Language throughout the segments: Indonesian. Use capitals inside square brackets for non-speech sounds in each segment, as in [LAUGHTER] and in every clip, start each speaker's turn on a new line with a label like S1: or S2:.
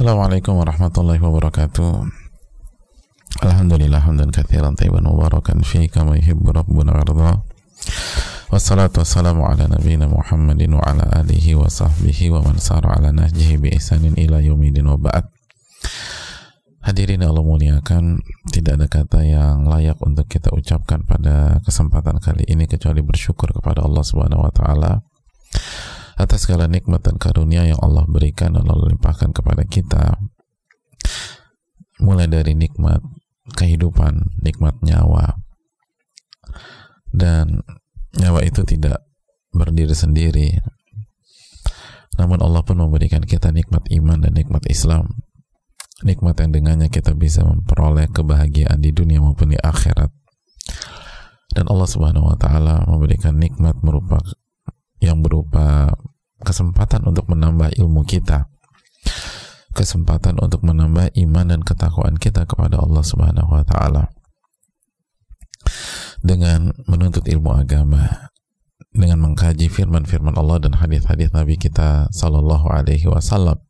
S1: Assalamualaikum warahmatullahi wabarakatuh. Alhamdulillah hamdan katsiran tayyiban mubarakan fi kama yuhibbu rabbuna warda. Wassalatu wassalamu ala nabiyyina Muhammadin wa ala alihi wa sahbihi wa man sara ala nahjihi bi ihsanin ila yaumidin wa ba'd. Hadirin Allah muliakan, tidak ada kata yang layak untuk kita ucapkan pada kesempatan kali ini kecuali bersyukur kepada Allah Subhanahu wa taala atas segala nikmat dan karunia yang Allah berikan dan Allah limpahkan kepada kita. Mulai dari nikmat kehidupan, nikmat nyawa. Dan nyawa itu tidak berdiri sendiri. Namun Allah pun memberikan kita nikmat iman dan nikmat Islam. Nikmat yang dengannya kita bisa memperoleh kebahagiaan di dunia maupun di akhirat. Dan Allah subhanahu wa ta'ala memberikan nikmat merupakan yang berupa kesempatan untuk menambah ilmu kita. Kesempatan untuk menambah iman dan ketakwaan kita kepada Allah Subhanahu wa taala. Dengan menuntut ilmu agama dengan mengkaji firman-firman Allah dan hadis-hadis Nabi kita sallallahu alaihi wasallam.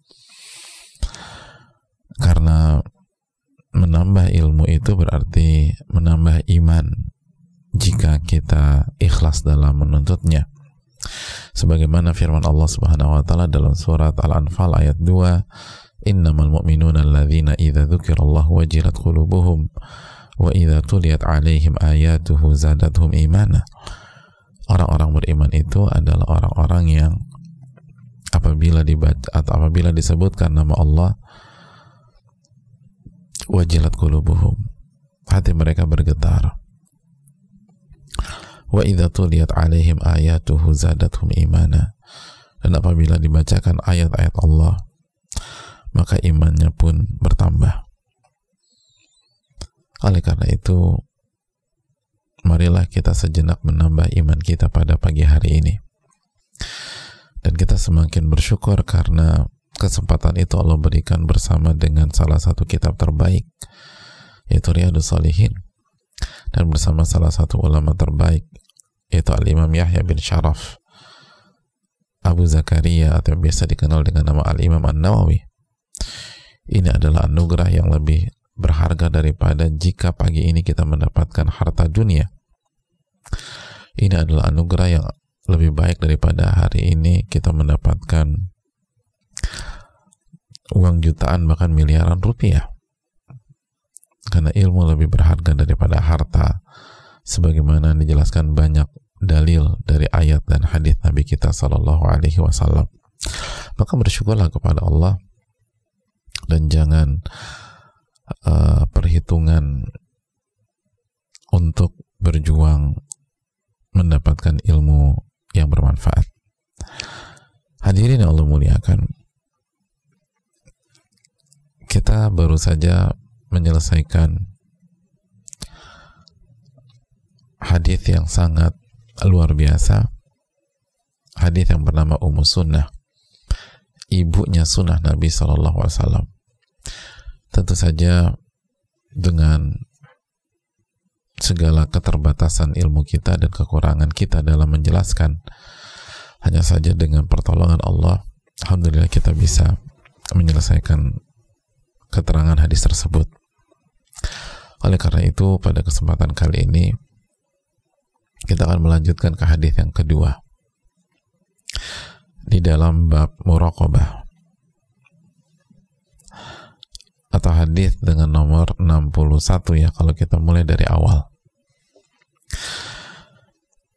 S1: Karena menambah ilmu itu berarti menambah iman jika kita ikhlas dalam menuntutnya sebagaimana firman Allah Subhanahu wa taala dalam surat Al-Anfal ayat 2 innamal mu'minuna alladzina idza dzukirallahu wajilat qulubuhum wa idza tuliyat alaihim ayatuhu zadatuhum imana. Orang-orang beriman itu adalah orang-orang yang apabila dibaca atau apabila disebutkan nama Allah wajilat qulubuhum. Hati mereka bergetar wa idza tuliyat alaihim ayatuhu zadatuhum imana. Dan apabila dibacakan ayat-ayat Allah maka imannya pun bertambah. Oleh karena itu marilah kita sejenak menambah iman kita pada pagi hari ini. Dan kita semakin bersyukur karena kesempatan itu Allah berikan bersama dengan salah satu kitab terbaik yaitu Riyadus Salihin dan bersama salah satu ulama terbaik yaitu Al-Imam Yahya bin Sharaf. Abu Zakaria atau yang biasa dikenal dengan nama Al-Imam An-Nawawi. Ini adalah anugerah yang lebih berharga daripada jika pagi ini kita mendapatkan harta dunia. Ini adalah anugerah yang lebih baik daripada hari ini kita mendapatkan uang jutaan bahkan miliaran rupiah. Karena ilmu lebih berharga daripada harta sebagaimana dijelaskan banyak dalil dari ayat dan hadis Nabi kita Shallallahu Alaihi Wasallam. Maka bersyukurlah kepada Allah dan jangan uh, perhitungan untuk berjuang mendapatkan ilmu yang bermanfaat. Hadirin yang Allah muliakan kita baru saja menyelesaikan hadis yang sangat luar biasa. Hadis yang bernama Ummu Sunnah. Ibunya sunnah Nabi Shallallahu Alaihi Wasallam. Tentu saja dengan segala keterbatasan ilmu kita dan kekurangan kita dalam menjelaskan hanya saja dengan pertolongan Allah Alhamdulillah kita bisa menyelesaikan keterangan hadis tersebut. Oleh karena itu pada kesempatan kali ini kita akan melanjutkan ke hadis yang kedua. Di dalam bab muraqabah. Atau hadis dengan nomor 61 ya kalau kita mulai dari awal.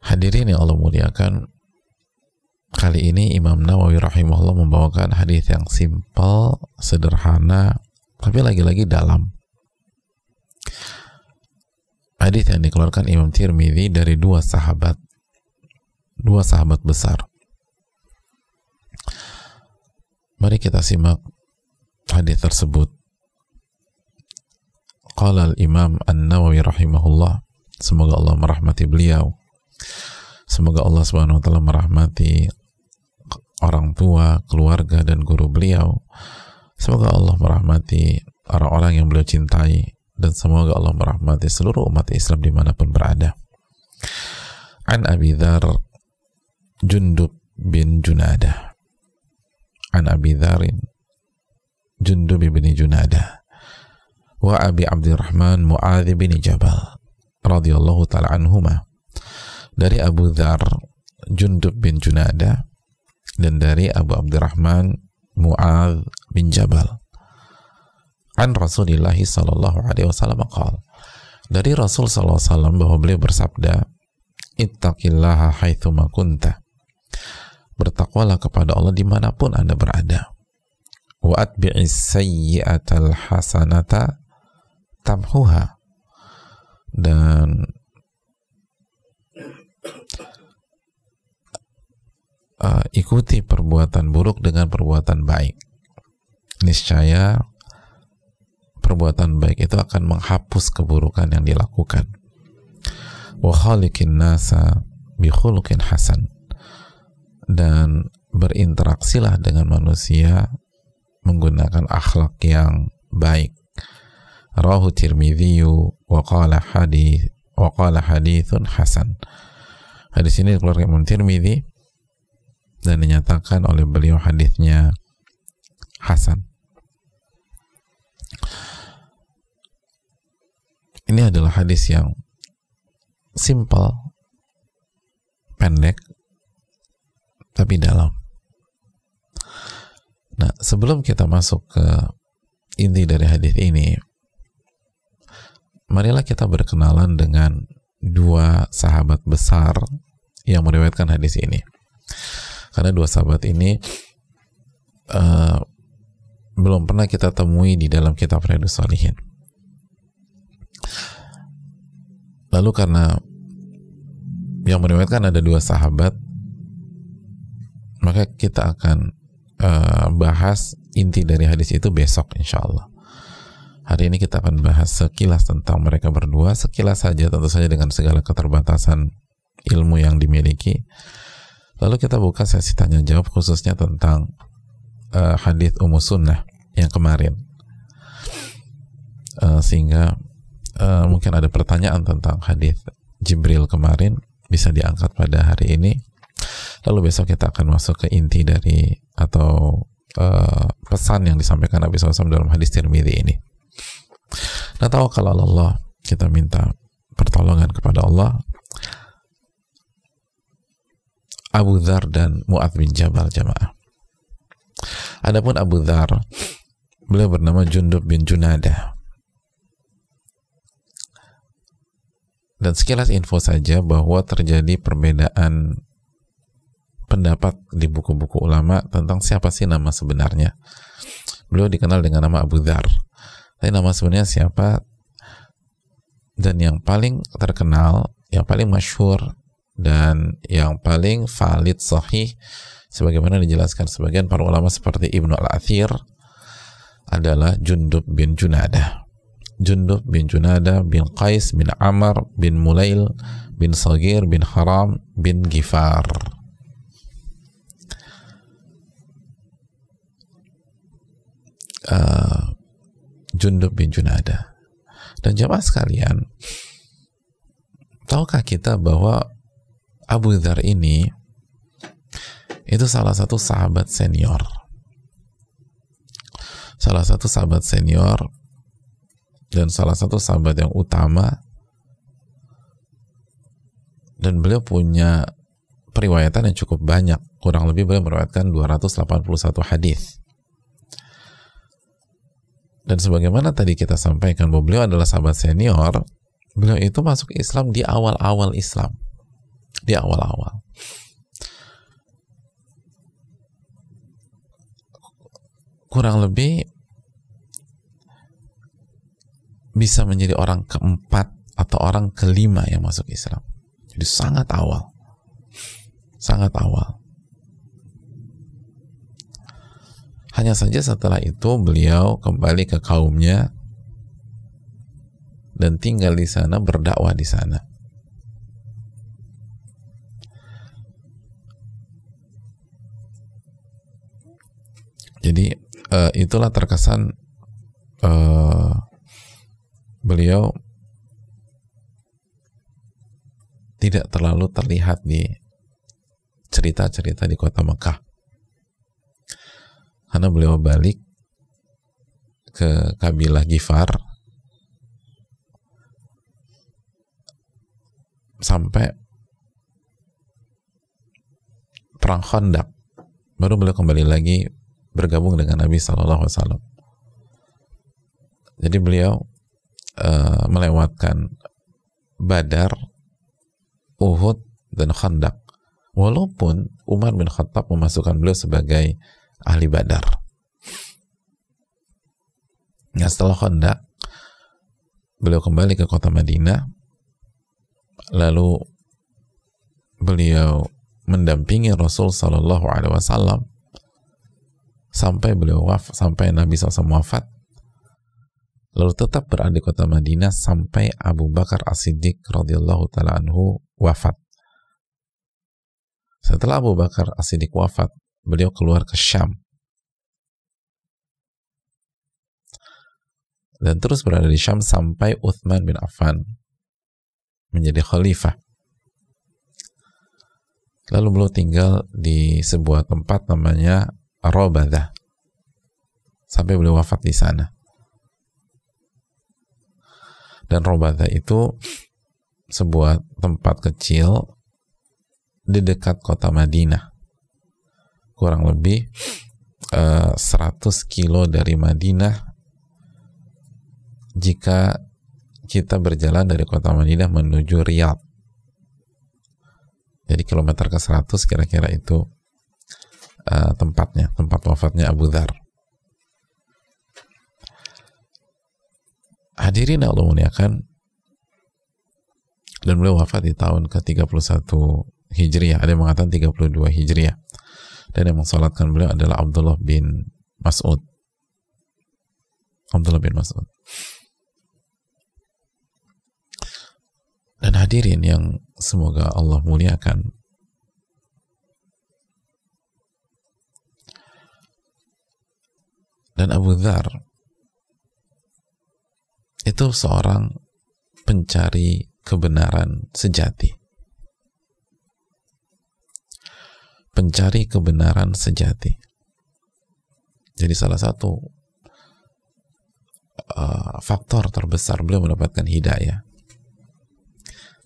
S1: Hadirin yang Allah muliakan kali ini Imam Nawawi rahimahullah membawakan hadis yang simpel sederhana tapi lagi-lagi dalam hadis yang dikeluarkan Imam Tirmidzi dari dua sahabat. Dua sahabat besar. Mari kita simak hadis tersebut. Qala al-imam an-nawawi rahimahullah semoga Allah merahmati beliau. Semoga Allah subhanahu wa ta'ala merahmati orang tua, keluarga dan guru beliau. Semoga Allah merahmati orang-orang yang beliau cintai dan semoga Allah merahmati seluruh umat Islam di mana pun berada. An Abi Dhar Jundub bin Junada. An Abi Dharin Jundub bin Junada. Wa Abi Abdurrahman Muadz bin Jabal radhiyallahu taala anhuma. Dari Abu Dzar Jundub bin Junada dan dari Abu Abdurrahman Muadz bin Jabal an Rasulillah sallallahu alaihi wasallam qala dari Rasul sallallahu alaihi wasallam bahwa beliau bersabda ittaqillaha haitsu kunta. Bertakwalah kepada Allah di mana pun anda berada. Wa atbi'is sayyi'atal hasanata tamhuha. Dan [CLEARS THROAT] uh, ikuti perbuatan buruk dengan perbuatan baik. Niscaya perbuatan baik itu akan menghapus keburukan yang dilakukan. Wa nasa bi hasan. Dan berinteraksilah dengan manusia menggunakan akhlak yang baik. Rahu tirmidhi wa qala hadis wa qala hadithun hasan. Hadis ini dikeluarkan Imam Tirmidzi dan dinyatakan oleh beliau hadisnya hasan ini adalah hadis yang simple pendek tapi dalam nah sebelum kita masuk ke inti dari hadis ini marilah kita berkenalan dengan dua sahabat besar yang meriwayatkan hadis ini. Karena dua sahabat ini uh, belum pernah kita temui di dalam kitab Riyadus Salihin. Lalu karena yang meriwayatkan ada dua sahabat, maka kita akan uh, bahas inti dari hadis itu besok insya Allah. Hari ini kita akan bahas sekilas tentang mereka berdua, sekilas saja tentu saja dengan segala keterbatasan ilmu yang dimiliki. Lalu kita buka sesi tanya jawab khususnya tentang uh, hadis Ummu Sunnah yang kemarin. Uh, sehingga uh, mungkin ada pertanyaan tentang hadis Jibril kemarin bisa diangkat pada hari ini. Lalu besok kita akan masuk ke inti dari atau uh, pesan yang disampaikan Nabi SAW dalam hadis Tirmidzi ini. Nah tahu kalau Allah kita minta pertolongan kepada Allah Abu Dhar dan Mu'ad bin Jabal jamaah Adapun Abu Dhar beliau bernama Jundub bin Junada dan sekilas info saja bahwa terjadi perbedaan pendapat di buku-buku ulama tentang siapa sih nama sebenarnya. Beliau dikenal dengan nama Abu Dhar. Tapi nama sebenarnya siapa? Dan yang paling terkenal yang paling masyhur dan yang paling valid sahih sebagaimana dijelaskan sebagian para ulama seperti Ibnu Al-Athir adalah Jundub bin Junada Jundub bin Junada bin Qais bin Amr bin Mulail bin Sagir bin Haram bin Gifar uh, Jundub bin Junada. Dan jamaah sekalian, tahukah kita bahwa Abu Dhar ini itu salah satu sahabat senior. Salah satu sahabat senior dan salah satu sahabat yang utama dan beliau punya periwayatan yang cukup banyak kurang lebih beliau meriwayatkan 281 hadis dan sebagaimana tadi kita sampaikan bahwa beliau adalah sahabat senior, beliau itu masuk Islam di awal-awal Islam. Di awal-awal. Kurang lebih bisa menjadi orang keempat atau orang kelima yang masuk Islam. Jadi sangat awal. Sangat awal. Hanya saja setelah itu beliau kembali ke kaumnya dan tinggal di sana berdakwah di sana. Jadi uh, itulah terkesan uh, beliau tidak terlalu terlihat di cerita-cerita di kota Mekah. Karena beliau balik ke kabilah Gifar sampai perang Khandaq. Baru beliau kembali lagi bergabung dengan Nabi Shallallahu Alaihi Wasallam. Jadi beliau uh, melewatkan Badar Uhud dan Khandaq. Walaupun Umar bin Khattab memasukkan beliau sebagai ahli Badar. Nah setelah Khandaq beliau kembali ke kota Madinah. Lalu beliau mendampingi Rasul Shallallahu Alaihi Wasallam. Sampai beliau wafat, sampai Nabi SAW wafat, lalu tetap berada di kota Madinah sampai Abu Bakar As-Siddiq radhiyallahu taala anhu wafat. Setelah Abu Bakar As-Siddiq wafat, beliau keluar ke Syam. Dan terus berada di Syam sampai Uthman bin Affan menjadi khalifah. Lalu beliau tinggal di sebuah tempat namanya Robadah sampai beliau wafat di sana. Dan Robadah itu sebuah tempat kecil di dekat kota Madinah. Kurang lebih uh, eh, 100 kilo dari Madinah jika kita berjalan dari kota Madinah menuju Riyadh. Jadi kilometer ke 100 kira-kira itu uh, tempatnya, tempat wafatnya Abu Dhar. Hadirin Allah muliakan dan beliau wafat di tahun ke-31 Hijriah. Ada yang mengatakan 32 Hijriah. Dan yang mensolatkan beliau adalah Abdullah bin Mas'ud. Abdullah bin Mas'ud. Dan hadirin yang semoga Allah muliakan. Dan Abu Dhar itu seorang pencari kebenaran sejati. Pencari kebenaran sejati. Jadi salah satu uh, faktor terbesar beliau mendapatkan hidayah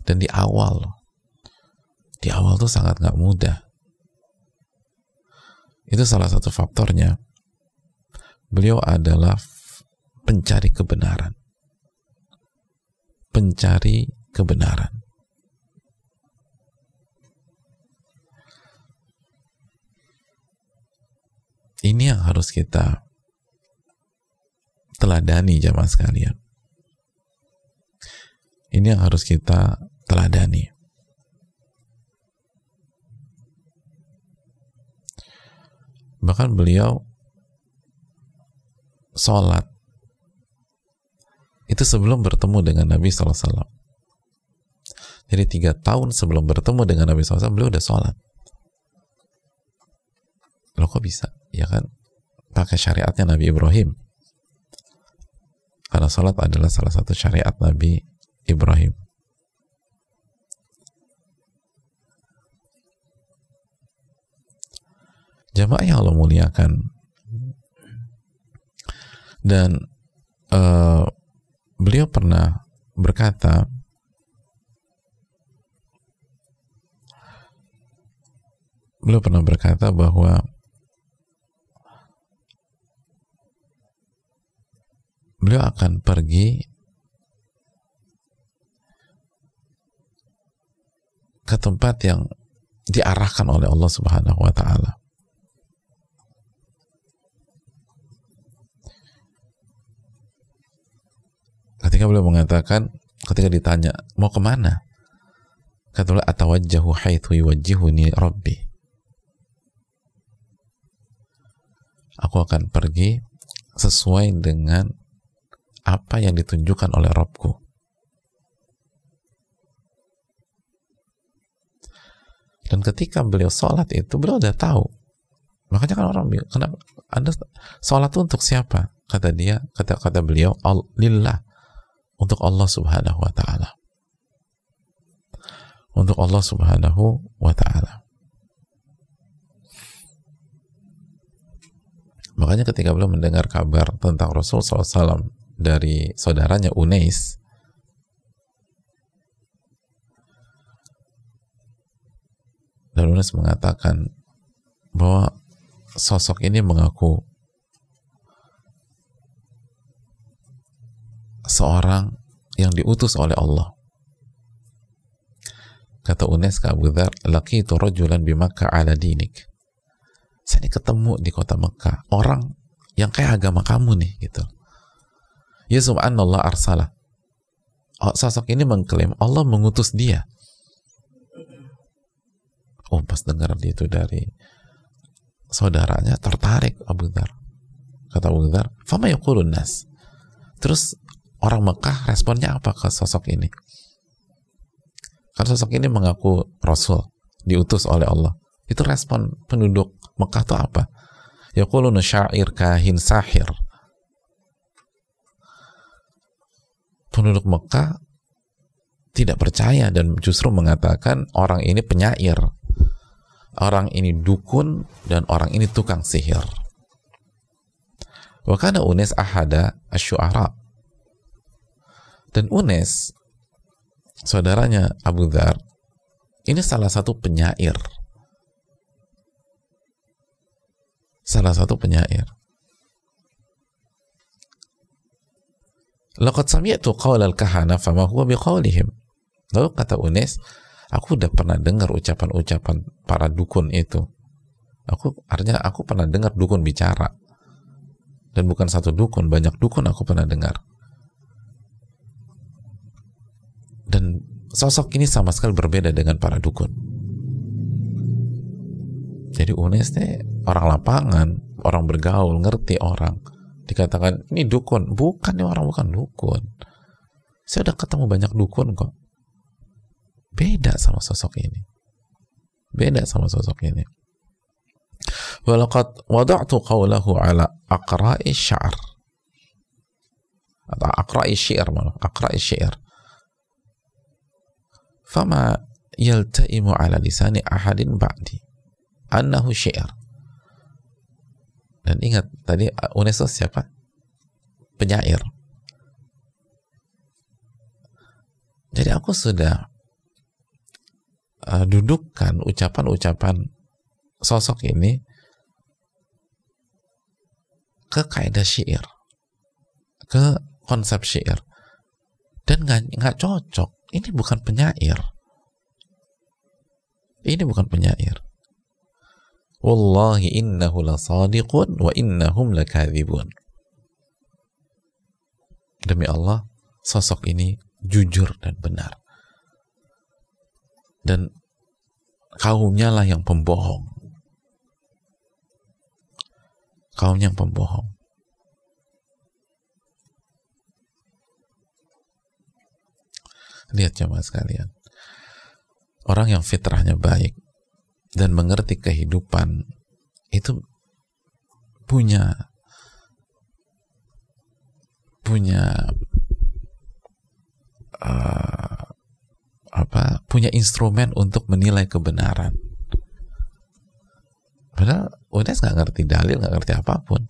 S1: dan di awal di awal tuh sangat nggak mudah itu salah satu faktornya beliau adalah pencari kebenaran pencari kebenaran ini yang harus kita teladani jamaah sekalian ini yang harus kita teladani. Bahkan beliau sholat itu sebelum bertemu dengan Nabi SAW. Jadi tiga tahun sebelum bertemu dengan Nabi SAW, beliau udah sholat. Loh kok bisa? Ya kan? Pakai syariatnya Nabi Ibrahim. Karena sholat adalah salah satu syariat Nabi Ibrahim. jamaah yang Allah muliakan dan uh, beliau pernah berkata beliau pernah berkata bahwa beliau akan pergi ke tempat yang diarahkan oleh Allah Subhanahu wa taala. Ketika beliau mengatakan ketika ditanya mau ke mana? Kata beliau atawajjahu haithu yuwajjihuni rabbi. Aku akan pergi sesuai dengan apa yang ditunjukkan oleh Robku dan ketika beliau sholat itu beliau udah tahu. Makanya kan orang bilang kenapa? Anda sholat itu untuk siapa? Kata dia kata kata beliau lillah untuk Allah Subhanahu wa taala. Untuk Allah Subhanahu wa taala. Maka Makanya ketika beliau mendengar kabar tentang Rasul SAW dari saudaranya Unais, dan Unais mengatakan bahwa sosok ini mengaku seorang yang diutus oleh Allah. Kata Unais ke Abu Dhar, itu rajulan bimakka ala dinik. Saya ini ketemu di kota Mekah, orang yang kayak agama kamu nih, gitu. Ya subhanallah arsalah. Oh, sosok ini mengklaim Allah mengutus dia. Oh, pas dengar itu dari saudaranya tertarik Abu Dhar. Kata Abu Dhar, "Fama nas?" Terus orang Mekah responnya apa ke sosok ini? Karena sosok ini mengaku Rasul, diutus oleh Allah. Itu respon penduduk Mekah itu apa? Yaqulun syair kahin sahir. penduduk Mekah tidak percaya dan justru mengatakan orang ini penyair, orang ini dukun dan orang ini tukang sihir. Wakana Unes ahada asyuara. Dan Unes, saudaranya Abu Dhar, ini salah satu penyair. Salah satu penyair. Laqad sami'tu qawla al-kahana fama huwa biqawlihim. Lalu kata Unes, aku udah pernah dengar ucapan-ucapan para dukun itu. Aku artinya aku pernah dengar dukun bicara. Dan bukan satu dukun, banyak dukun aku pernah dengar. Dan sosok ini sama sekali berbeda dengan para dukun. Jadi Unes ini orang lapangan, orang bergaul, ngerti orang. Dikatakan ini dukun. Bukan ini orang bukan dukun. Saya udah ketemu banyak dukun kok. Beda sama sosok ini. Beda sama sosok ini. Walaqad wada'tu qawlahu ala aqra'i sya'r. Atau aqra'i syair maaf aqra'i syair fama yaltaimu ala lisani ahadin ba'di annahu syair dan ingat tadi Unesos siapa? Penyair. Jadi aku sudah uh, dudukkan ucapan-ucapan sosok ini ke kaidah syair, ke konsep syair, dan nggak nggak cocok. Ini bukan penyair. Ini bukan penyair. Wallahi innahu lasadiqun wa innahum lakadzibun. Demi Allah, sosok ini jujur dan benar. Dan kaumnya lah yang pembohong. Kaumnya yang pembohong. Lihat jamaah sekalian. Orang yang fitrahnya baik, dan mengerti kehidupan itu punya punya uh, apa punya instrumen untuk menilai kebenaran. Padahal Unes nggak ngerti dalil nggak ngerti apa pun.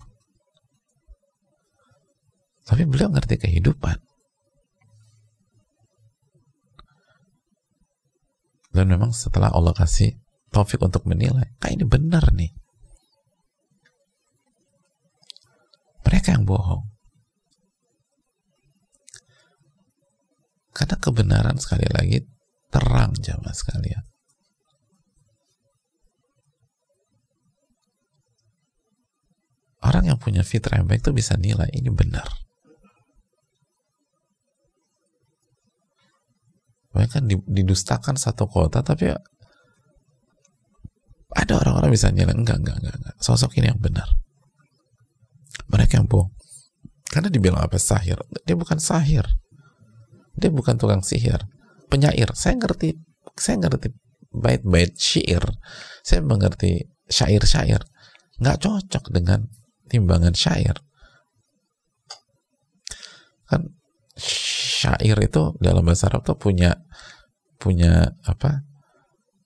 S1: Tapi beliau ngerti kehidupan dan memang setelah Allah kasih taufik untuk menilai kayak ini benar nih. Mereka yang bohong. Karena kebenaran sekali lagi terang jamaah sekalian. Orang yang punya fitrah yang baik itu bisa nilai ini benar Bahkan didustakan satu kota tapi ada orang-orang bisa nilai enggak, enggak, enggak, enggak. Sosok ini yang benar. Mereka yang bohong. Karena dibilang apa sahir? Dia bukan sahir. Dia bukan tukang sihir. Penyair. Saya ngerti, saya ngerti bait-bait syair. Saya mengerti syair-syair. Nggak cocok dengan timbangan syair. Kan syair itu dalam bahasa Arab tuh punya punya apa?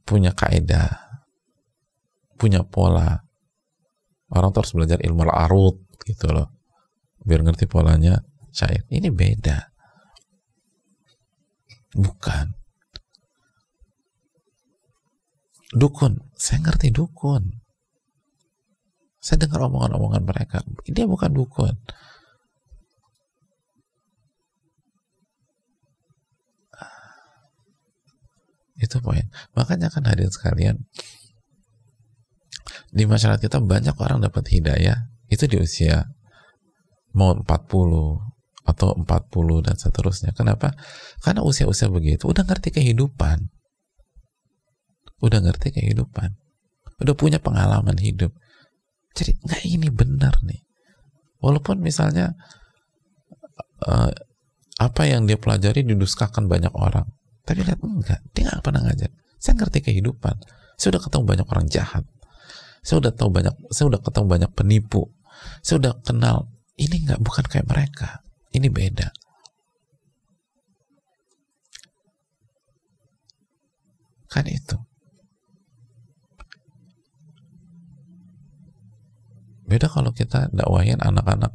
S1: Punya kaidah punya pola. Orang tuh harus belajar ilmu arut gitu loh biar ngerti polanya. Syair ini beda. Bukan. Dukun saya ngerti dukun. Saya dengar omongan-omongan mereka. Dia bukan dukun itu poin. Makanya kan hadirin sekalian di masyarakat kita banyak orang dapat hidayah. Itu di usia mau 40 atau 40 dan seterusnya. Kenapa? karena usia-usia begitu udah ngerti kehidupan. Udah ngerti kehidupan. Udah punya pengalaman hidup. Jadi nggak ini benar nih. Walaupun misalnya uh, apa yang dia pelajari diduskakan banyak orang tapi lihat enggak. Dia nggak pernah ngajar. Saya ngerti kehidupan. Saya udah ketemu banyak orang jahat. Saya udah tahu banyak saya udah ketemu banyak penipu. Saya udah kenal ini nggak bukan kayak mereka. Ini beda. Kan itu. Beda kalau kita dakwahin anak-anak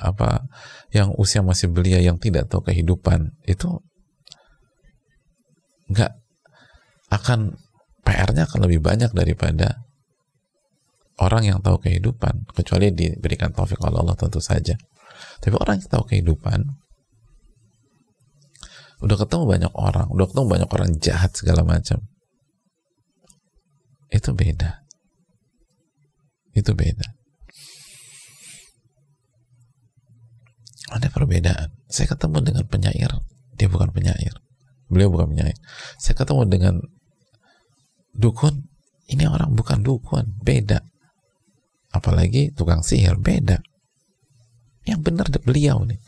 S1: apa yang usia masih belia yang tidak tahu kehidupan. Itu nggak. Akan PR-nya akan lebih banyak daripada orang yang tahu kehidupan kecuali diberikan taufik oleh Allah tentu saja. Tapi orang yang tahu kehidupan udah ketemu banyak orang udah ketemu banyak orang jahat segala macam itu beda. Itu beda. Ada perbedaan. Saya ketemu dengan penyair dia bukan penyair beliau bukan penyair. Saya ketemu dengan dukun. Ini orang bukan dukun beda. Apalagi tukang sihir beda. Yang benar beliau nih.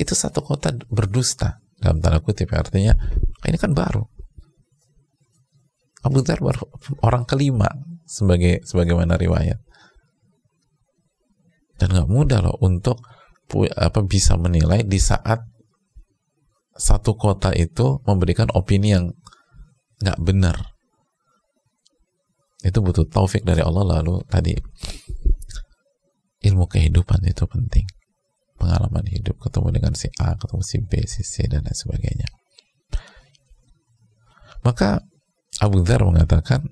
S1: Itu satu kota berdusta dalam tanda kutip. Artinya ini kan baru. Abu Dhar baru orang kelima sebagai sebagaimana riwayat. Dan nggak mudah loh untuk apa bisa menilai di saat satu kota itu memberikan opini yang nggak benar itu butuh taufik dari Allah lalu tadi ilmu kehidupan itu penting pengalaman hidup ketemu dengan si A ketemu si B si C dan lain sebagainya maka Abu Dhar mengatakan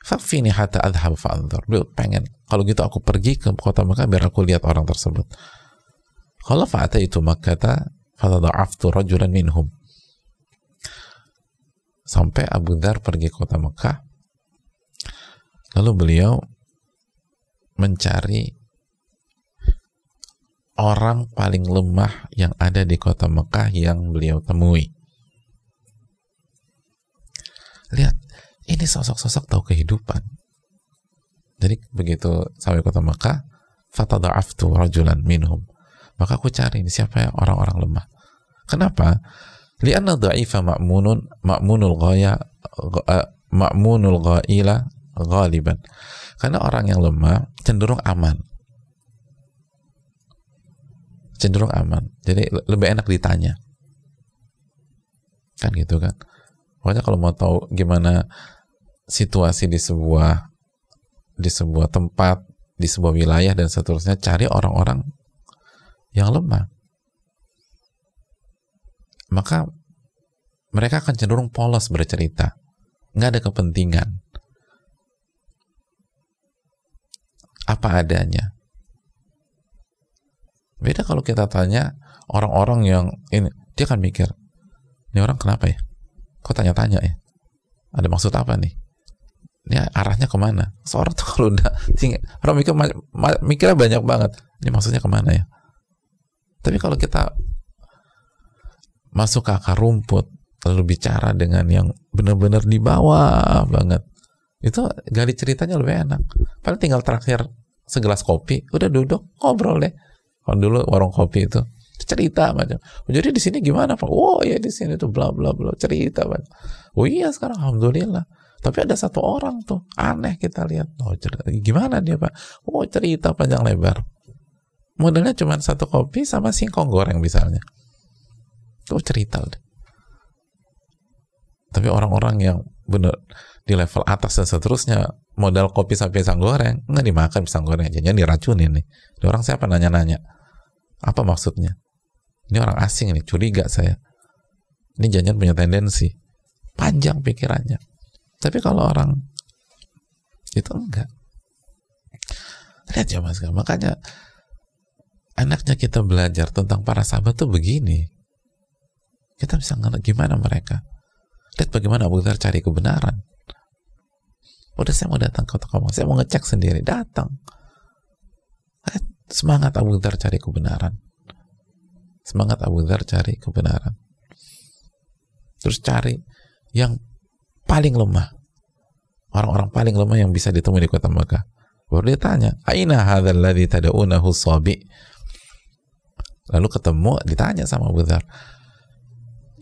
S1: Fakfini hatta adhab fa'andhar. Beliau pengen, kalau gitu aku pergi ke kota Mekah biar aku lihat orang tersebut. Kalau fa'ata itu Makkata fatada'aftu rajulan minhum. Sampai Abu Dhar pergi ke kota Mekah. Lalu beliau mencari orang paling lemah yang ada di kota Mekah yang beliau temui. Lihat, ini sosok-sosok tahu kehidupan. Jadi begitu sampai kota Mekah, fatada'aftu rajulan minhum maka aku cari ini siapa ya? Orang-orang lemah. Kenapa? Lianna dha'ifa ma'munun ma'munul ghaya ma'munul ghaila ghaliban. Karena orang yang lemah cenderung aman. Cenderung aman. Jadi lebih enak ditanya. Kan gitu kan? Pokoknya kalau mau tahu gimana situasi di sebuah di sebuah tempat di sebuah wilayah dan seterusnya cari orang-orang yang lemah. Maka mereka akan cenderung polos bercerita. Nggak ada kepentingan. Apa adanya. Beda kalau kita tanya orang-orang yang ini dia akan mikir ini orang kenapa ya? Kok tanya-tanya ya? Ada maksud apa nih? Ini arahnya ke mana? Seorang tuh kalau udah [LAUGHS] tinggi, orang mikir mikirnya banyak banget. Ini maksudnya ke mana ya tapi kalau kita masuk ke akar rumput, lalu bicara dengan yang benar-benar di bawah banget, itu gali ceritanya lebih enak. Paling tinggal terakhir segelas kopi, udah duduk ngobrol deh. Kalau dulu warung kopi itu cerita macam. Oh, jadi di sini gimana pak? Oh ya di sini tuh bla bla bla cerita pak. Oh iya sekarang alhamdulillah. Tapi ada satu orang tuh aneh kita lihat. Oh cerita. gimana dia pak? Oh cerita panjang lebar modalnya cuma satu kopi sama singkong goreng misalnya itu cerita udah Tapi orang-orang yang benar di level atas dan seterusnya modal kopi sampai pisang goreng nggak dimakan pisang goreng jangan diracunin nih. Ini orang siapa nanya-nanya? Apa maksudnya? Ini orang asing nih, curiga saya. Ini jangan punya tendensi. Panjang pikirannya. Tapi kalau orang itu enggak. Lihat ya mas, makanya anaknya kita belajar tentang para sahabat tuh begini. Kita bisa ngerti gimana mereka. Lihat bagaimana Abu Dhar cari kebenaran. Udah saya mau datang ke toko saya mau ngecek sendiri, datang. Semangat Abu Dhar cari kebenaran. Semangat Abu Dhar cari kebenaran. Terus cari yang paling lemah. Orang-orang paling lemah yang bisa ditemui di kota Mekah. Baru dia tanya, Aina hadzal ladzi tad'unahu sabi? Lalu ketemu, ditanya sama Abu Dhar,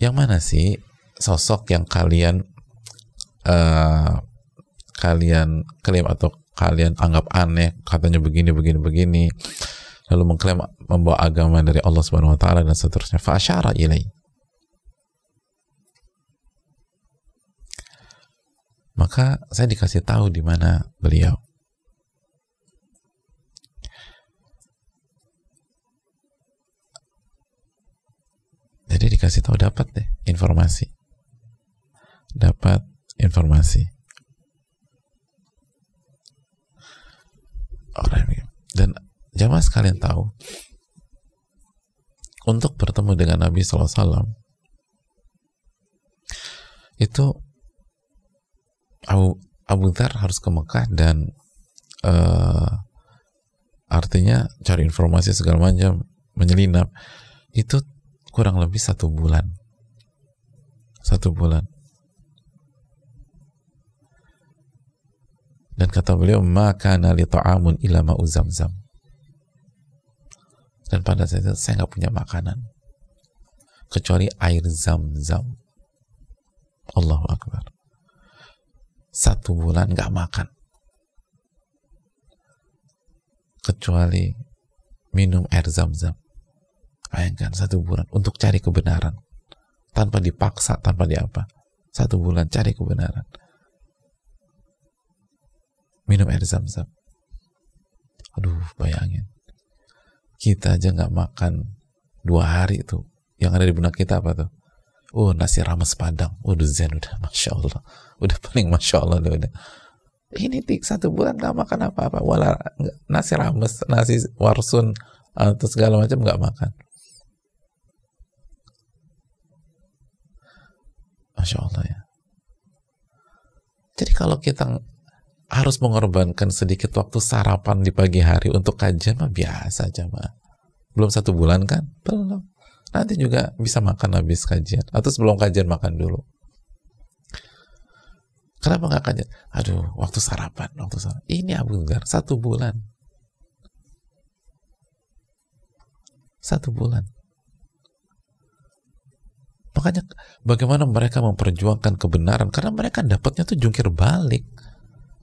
S1: yang mana sih sosok yang kalian uh, kalian klaim atau kalian anggap aneh, katanya begini, begini, begini, lalu mengklaim membawa agama dari Allah Subhanahu wa taala dan seterusnya. Fa'asyara ilai. Maka saya dikasih tahu di mana beliau. Jadi dikasih tahu dapat deh informasi. Dapat informasi. Dan jamaah sekalian tahu untuk bertemu dengan Nabi SAW itu Abu, Abu Dhar harus ke Mekah dan uh, artinya cari informasi segala macam menyelinap itu kurang lebih satu bulan. Satu bulan. Dan kata beliau maka nali ta'amun ila ma'u zamzam. Dan pada saat itu saya nggak punya makanan. Kecuali air zam-zam. Allahu Akbar. Satu bulan nggak makan. Kecuali minum air zam-zam Bayangkan satu bulan untuk cari kebenaran tanpa dipaksa, tanpa diapa. Satu bulan cari kebenaran. Minum air zam-zam. Aduh, bayangin. Kita aja nggak makan dua hari itu. Yang ada di benak kita apa tuh? Oh, nasi rames padang. Udah zen, udah [LAUGHS] masya Allah. Udah paling masya Allah udah. udah. Ini tik satu bulan nggak makan apa-apa. Wala nasi rames, nasi warsun atau segala macam nggak makan Masya Allah ya. Jadi kalau kita harus mengorbankan sedikit waktu sarapan di pagi hari untuk kajian mah biasa aja mah. Belum satu bulan kan? Belum. Nanti juga bisa makan habis kajian. Atau sebelum kajian makan dulu. Kenapa nggak kajian? Aduh, waktu sarapan, waktu sarapan. Ini Abu Dhar, satu bulan. Satu bulan. Makanya bagaimana mereka memperjuangkan kebenaran karena mereka dapatnya tuh jungkir balik.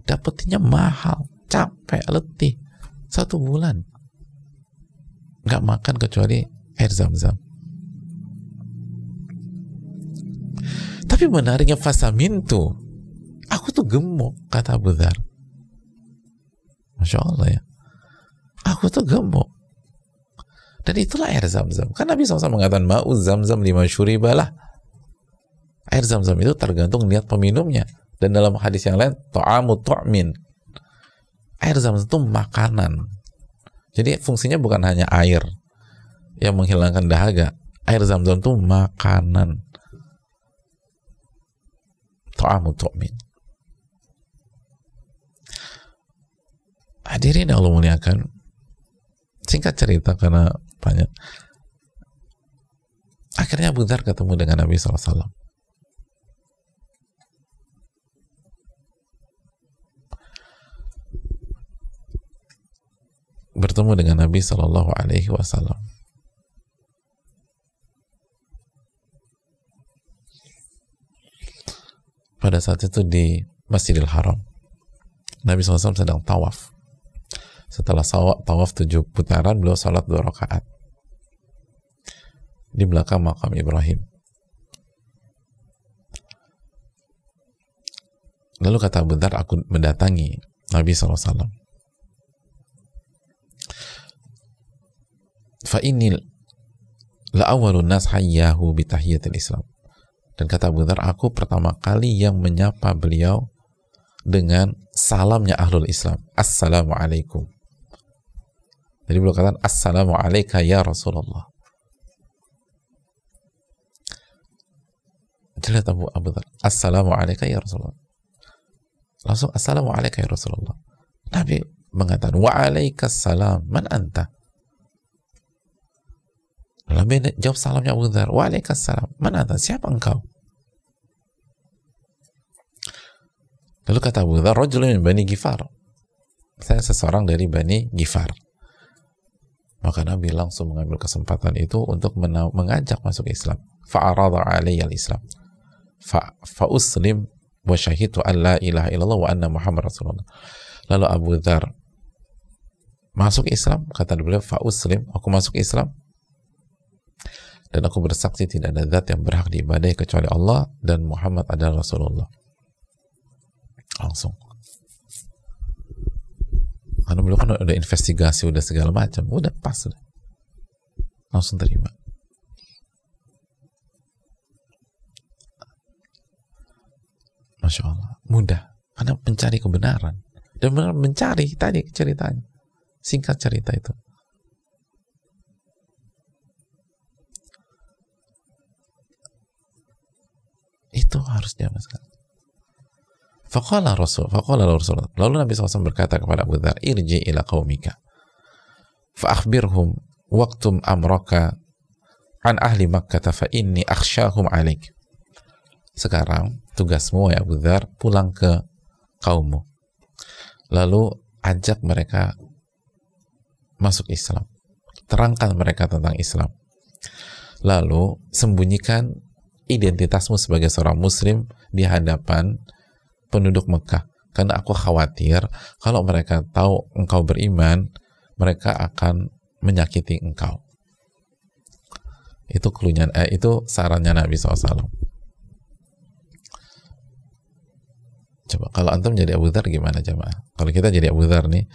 S1: Dapatnya mahal, capek, letih. Satu bulan. Nggak makan kecuali air zam-zam. Tapi menariknya fasamin tuh, aku tuh gemuk, kata Abu Dhar. Masya Allah ya. Aku tuh gemuk. Dan itulah air zam-zam. Kan Nabi SAW mengatakan, Ma'u zam-zam lima syuribalah. Air zam-zam itu tergantung niat peminumnya. Dan dalam hadis yang lain, to'amu to'min. Air zam-zam itu makanan. Jadi fungsinya bukan hanya air yang menghilangkan dahaga. Air zam-zam itu makanan. To'amu to'min. Hadirin yang Allah muliakan, singkat cerita karena banyak akhirnya Abu Dhar ketemu dengan Nabi SAW bertemu dengan Nabi Shallallahu Alaihi Wasallam. Pada saat itu di Masjidil Haram, Nabi SAW sedang tawaf. Setelah tawaf tujuh putaran, beliau salat dua rakaat di belakang makam Ibrahim. Lalu kata Dhar, aku mendatangi Nabi SAW. Fa ini la awalun nas hayyahu bitahiyatil Islam. Dan kata Dhar, aku pertama kali yang menyapa beliau dengan salamnya ahlul Islam. Assalamualaikum. Jadi beliau katakan, Assalamualaikum ya Rasulullah. Jadi Abu, Abu Dhar, Assalamualaikum ya Rasulullah. Langsung Assalamualaikum ya Rasulullah. Nabi mengatakan, Waalaikumsalam, man anta? Lalu jawab salamnya Abu Dhar, Waalaikumsalam, man anta? Siapa engkau? Lalu kata Abu Dhar, Rajulun Bani Gifar. Saya seseorang dari Bani Gifar. Maka Nabi langsung mengambil kesempatan itu untuk mengajak masuk Islam. Fa'arada alaiya al-Islam. Fa'uslim wa syahidu an la ilaha illallah wa anna Muhammad Rasulullah. Lalu Abu Dhar masuk Islam, kata beliau, fa'uslim, aku masuk Islam, dan aku bersaksi tidak ada zat yang berhak diibadahi kecuali Allah dan Muhammad adalah Rasulullah. Langsung. Karena beliau kan udah investigasi, udah segala macam, udah pas udah. Langsung terima. Masya Allah, mudah. Karena mencari kebenaran. Dan benar mencari tadi ceritanya. Singkat cerita itu. Itu harus sekarang. Faqala Rasul, faqala Rasul. Lalu Nabi SAW berkata kepada Abu Dhar, irji ila qawmika. Fa'akhbirhum waktum amraka an ahli Makkah fa inni akhsyahum alik. Sekarang tugasmu ya Abu Dhar pulang ke kaummu. Lalu ajak mereka masuk Islam. Terangkan mereka tentang Islam. Lalu sembunyikan identitasmu sebagai seorang muslim di hadapan penduduk Mekah. Karena aku khawatir kalau mereka tahu engkau beriman mereka akan menyakiti engkau. Itu keluhnya eh, itu sarannya Nabi SAW Coba kalau antum jadi Abu Dhar gimana coba? Kalau kita jadi Abu Dhar nih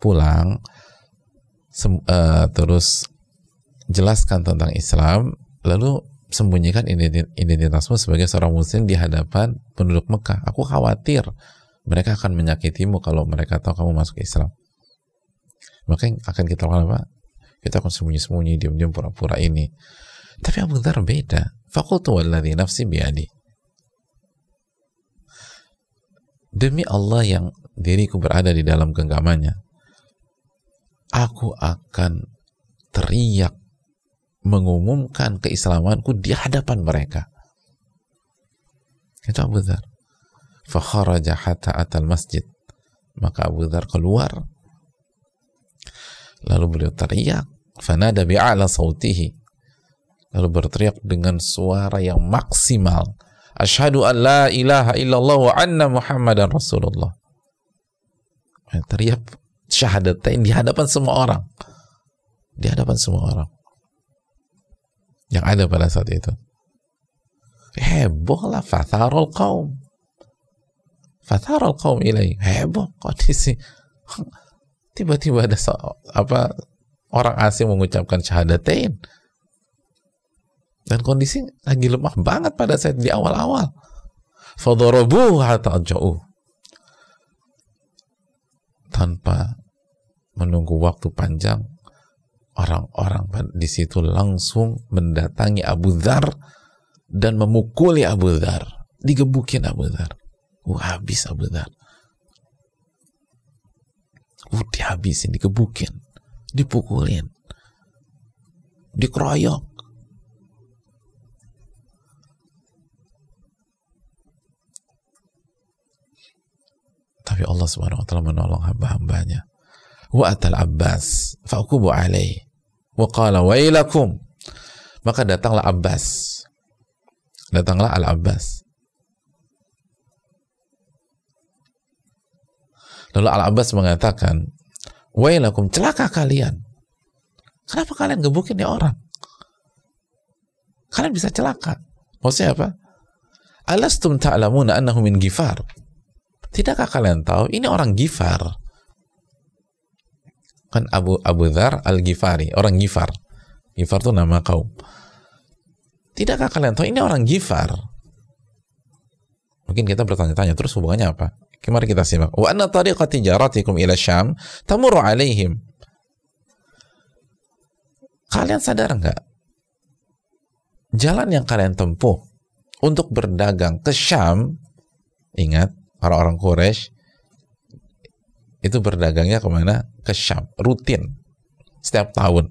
S1: pulang uh, terus jelaskan tentang Islam lalu sembunyikan identitasmu sebagai seorang muslim di hadapan penduduk Mekah. Aku khawatir mereka akan menyakitimu kalau mereka tahu kamu masuk Islam. Maka yang akan kita lakukan apa? Kita akan sembunyi-sembunyi, diam-diam pura-pura ini. Tapi Abu Dhar beda. Fakultu walladhi nafsi biadi demi Allah yang diriku berada di dalam genggamannya, aku akan teriak mengumumkan keislamanku di hadapan mereka. Itu Abu Dhar. Fakharaja hatta atal masjid. Maka Abu Dhar keluar. Lalu beliau teriak. Fanada bi'ala sautihi. Lalu berteriak dengan suara yang maksimal Ashadu an la ilaha illallah wa anna muhammadan rasulullah. Teriak syahadatain di hadapan semua orang. Di hadapan semua orang. Yang ada pada saat itu. Heboh lah fatharul kaum. Fatharul kaum ilai. Heboh kondisi. Tiba-tiba ada apa orang asing mengucapkan syahadatain dan kondisi lagi lemah banget pada saat di awal-awal. Fadorobu hatta jauh. Tanpa menunggu waktu panjang, orang-orang di situ langsung mendatangi Abu Dhar dan memukuli Abu Dhar. Digebukin Abu Dhar. Wah, habis Abu Dhar. Uh, dihabisin, digebukin, dipukulin, dikeroyok Tapi Allah Subhanahu wa taala menolong hamba-hambanya. Wa atal Abbas fa'qubu alaih wa qala wailakum. Maka datanglah Abbas. Datanglah Al-Abbas. Lalu Al-Abbas mengatakan, Wailakum, celaka kalian. Kenapa kalian gebukin ya orang? Kalian bisa celaka. Maksudnya apa? Alastum ta'lamuna annahu min gifar. Tidakkah kalian tahu ini orang Gifar? Kan Abu Abu Dhar Al-Ghifari, orang Gifar. Gifar itu nama kaum. Tidakkah kalian tahu ini orang Gifar? Mungkin kita bertanya-tanya terus hubungannya apa? Mari kita simak. Wa anna tariqa tijaratikum ila Syam tamurru alaihim. Kalian sadar nggak? Jalan yang kalian tempuh untuk berdagang ke Syam, ingat, orang-orang Quraisy itu berdagangnya ke mana? Ke Syam, rutin, setiap tahun.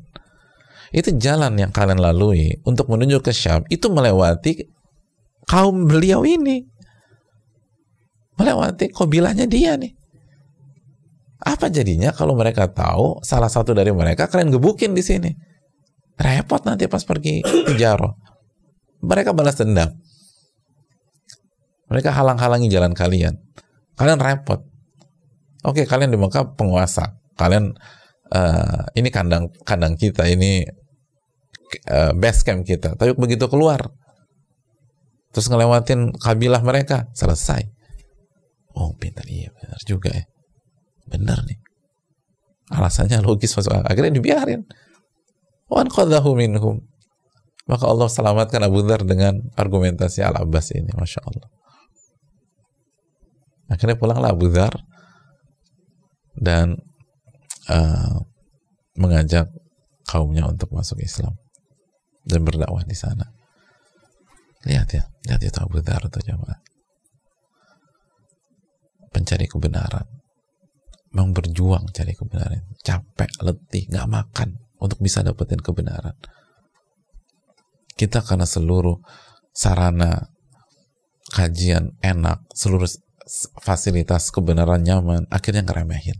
S1: Itu jalan yang kalian lalui untuk menuju ke Syam, itu melewati kaum beliau ini. Melewati kobilahnya dia nih. Apa jadinya kalau mereka tahu salah satu dari mereka kalian gebukin di sini? Repot nanti pas pergi Jaro. Mereka balas dendam. Mereka halang-halangi jalan kalian. Kalian repot. Oke, kalian di Mekah penguasa. Kalian uh, ini kandang kandang kita, ini uh, base camp kita. Tapi begitu keluar, terus ngelewatin kabilah mereka, selesai. Oh, pintar iya, benar juga ya. Benar nih. Alasannya logis masuk akhirnya dibiarin. Wan qadahu minhum. Maka Allah selamatkan Abu Dhar dengan argumentasi Al-Abbas ini, Masya Allah. Akhirnya pulanglah Abu Dhar dan uh, mengajak kaumnya untuk masuk Islam dan berdakwah di sana. Lihat ya, lihat itu Abu Dhar atau jamaah. Pencari kebenaran. Memang berjuang cari kebenaran. Capek, letih, nggak makan untuk bisa dapetin kebenaran. Kita karena seluruh sarana kajian enak, seluruh fasilitas kebenaran nyaman akhirnya ngeremehin.